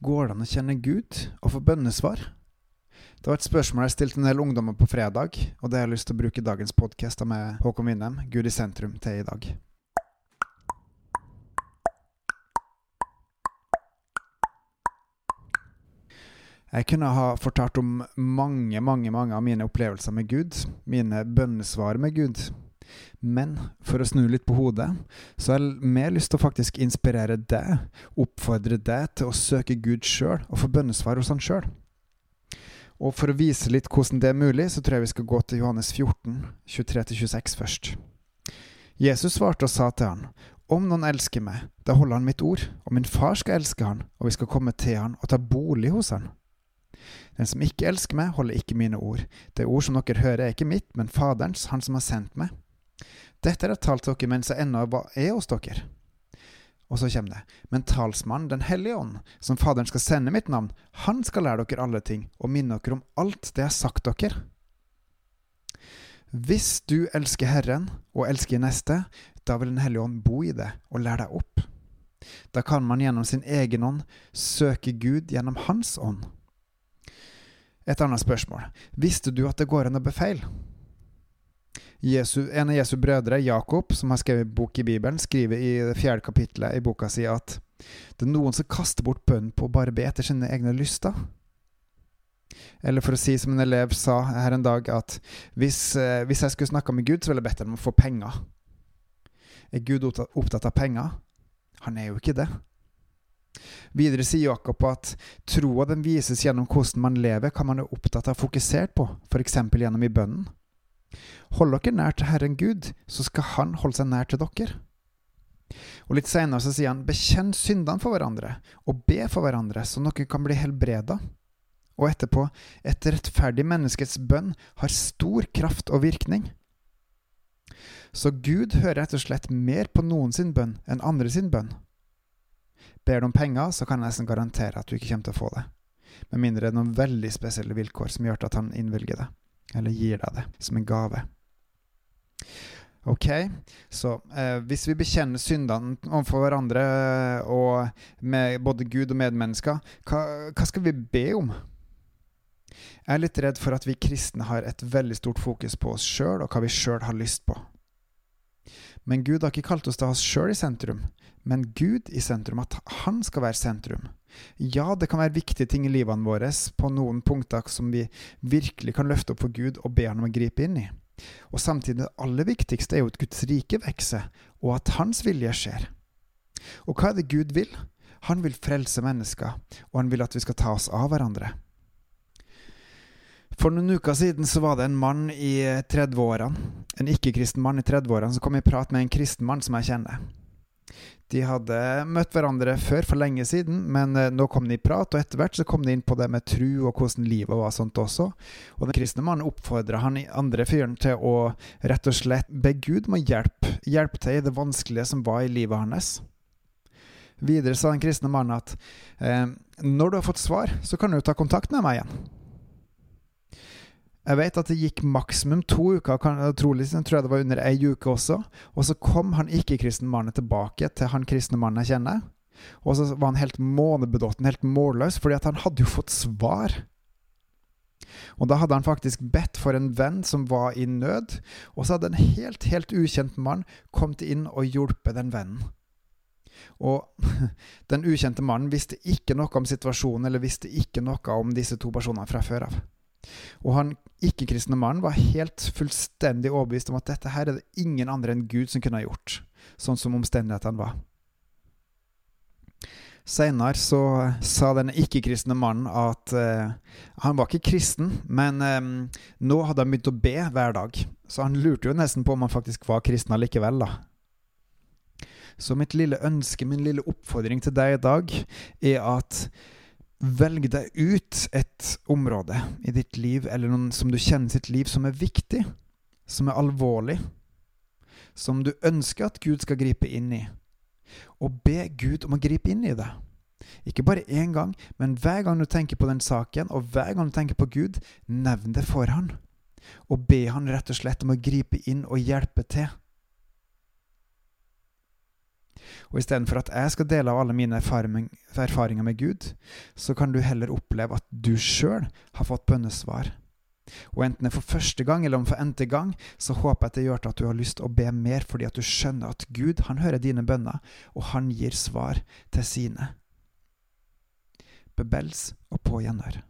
Går det an å kjenne Gud og få bønnesvar? Det var et spørsmål jeg stilte en del ungdommer på fredag, og det har jeg lyst til å bruke dagens podkast med Håkon Winnem, Gud i sentrum, til i dag. Jeg kunne ha fortalt om mange, mange, mange av mine opplevelser med Gud, mine bønnesvar med Gud. Men for å snu litt på hodet, så har jeg mer lyst til å faktisk inspirere deg, oppfordre deg til å søke Gud sjøl og få bønnesvar hos Han sjøl. Og for å vise litt hvordan det er mulig, så tror jeg vi skal gå til Johannes 14, 23-26 først. Jesus svarte og sa til han, Om noen elsker meg, da holder han mitt ord, og min far skal elske han, og vi skal komme til han og ta bolig hos han. Den som ikke elsker meg, holder ikke mine ord. Det ord som dere hører, er ikke mitt, men Faderens, han som har sendt meg. Dette er det talt dere mens jeg ennå er hos dere. Og så kommer det. Men talsmannen, Den hellige ånd, som Faderen skal sende mitt navn, han skal lære dere alle ting og minne dere om alt det jeg har sagt dere. Hvis du elsker Herren og elsker neste, da vil Den hellige ånd bo i det og lære deg opp. Da kan man gjennom sin egen ånd søke Gud gjennom Hans ånd. Et annet spørsmål. Visste du at det går an å befeile? Jesu, en av Jesu brødre, Jakob, som har skrevet bok i Bibelen, skriver i det fjerde kapittelet i boka si at det er noen som kaster bort bønnen på å bare be etter sine egne lyster. Eller for å si som en elev sa her en dag, at hvis, eh, hvis jeg skulle snakka med Gud, så ville jeg bedt om å få penger. Er Gud opptatt av penger? Han er jo ikke det. Videre sier Jakob at troa vises gjennom hvordan man lever, hva man er opptatt av fokusert på, f.eks. gjennom i bønnen. Hold dere nær til Herren Gud, så skal Han holde seg nær til dere. Og Litt senere så sier han bekjenn syndene for hverandre, og be for hverandre, så noen kan bli helbreda. Og etterpå et rettferdig menneskets bønn har stor kraft og virkning. Så Gud hører rett og slett mer på noen sin bønn enn andre sin bønn. Ber du om penger, så kan jeg nesten garantere at du ikke kommer til å få det. Med mindre det er noen veldig spesielle vilkår som gjør at han innvilger det, eller gir deg det som en gave. Ok, så eh, hvis vi bekjenner syndene overfor hverandre og med både Gud og medmennesker, hva, hva skal vi be om? Jeg er litt redd for at vi kristne har et veldig stort fokus på oss sjøl og hva vi sjøl har lyst på. Men Gud har ikke kalt oss til oss sjøl i sentrum, men Gud i sentrum, at Han skal være sentrum. Ja, det kan være viktige ting i livene våre på noen punkter som vi virkelig kan løfte opp for Gud og be Han om å gripe inn i. Og samtidig det aller viktigste er jo at Guds rike vokser, og at Hans vilje skjer. Og hva er det Gud vil? Han vil frelse mennesker, og han vil at vi skal ta oss av hverandre. For noen uker siden så var det en mann i 30-årene, en ikke-kristen mann i 30-årene, som kom i prat med en kristen mann som jeg kjenner. De hadde møtt hverandre før for lenge siden, men eh, nå kom de i prat, og etter hvert så kom de inn på det med tru og hvordan livet var sånt også. Og den kristne mannen oppfordra han andre fyren til å rett og slett be Gud om hjelp, hjelpe til i det vanskelige som var i livet hans. Videre sa den kristne mannen at eh, når du har fått svar, så kan du ta kontakt med meg igjen. Jeg vet at det gikk maksimum to uker, kan, trolig jeg tror jeg det var under ei uke også. Og så kom han ikke-kristne mannen tilbake til han kristne mannen jeg kjenner. Og så var han helt månebedåten, helt målløs, fordi at han hadde jo fått svar. Og da hadde han faktisk bedt for en venn som var i nød, og så hadde en helt, helt ukjent mann kommet inn og hjulpet den vennen. Og den ukjente mannen visste ikke noe om situasjonen, eller visste ikke noe om disse to personene fra før av. Og han ikke-kristne mannen var helt fullstendig overbevist om at dette her er det ingen andre enn Gud som kunne ha gjort, sånn som omstendighetene var. Seinere så sa denne ikke-kristne mannen at uh, han var ikke kristen, men um, nå hadde han begynt å be hver dag. Så han lurte jo nesten på om han faktisk var kristen allikevel, da. Så mitt lille ønske, min lille oppfordring til deg i dag, er at Velg deg ut et område i ditt liv, eller noen som du kjenner sitt liv, som er viktig, som er alvorlig, som du ønsker at Gud skal gripe inn i, og be Gud om å gripe inn i det. Ikke bare én gang, men hver gang du tenker på den saken, og hver gang du tenker på Gud, nevn det for han, og be han rett og slett om å gripe inn og hjelpe til. Og istedenfor at jeg skal dele av alle mine erfaringer med Gud, så kan du heller oppleve at du sjøl har fått bønnesvar. Og enten det er for første gang eller om for n-te gang, så håper jeg at det gjør at du har lyst til å be mer fordi at du skjønner at Gud, han hører dine bønner, og han gir svar til sine. Bebels og på gjenhør.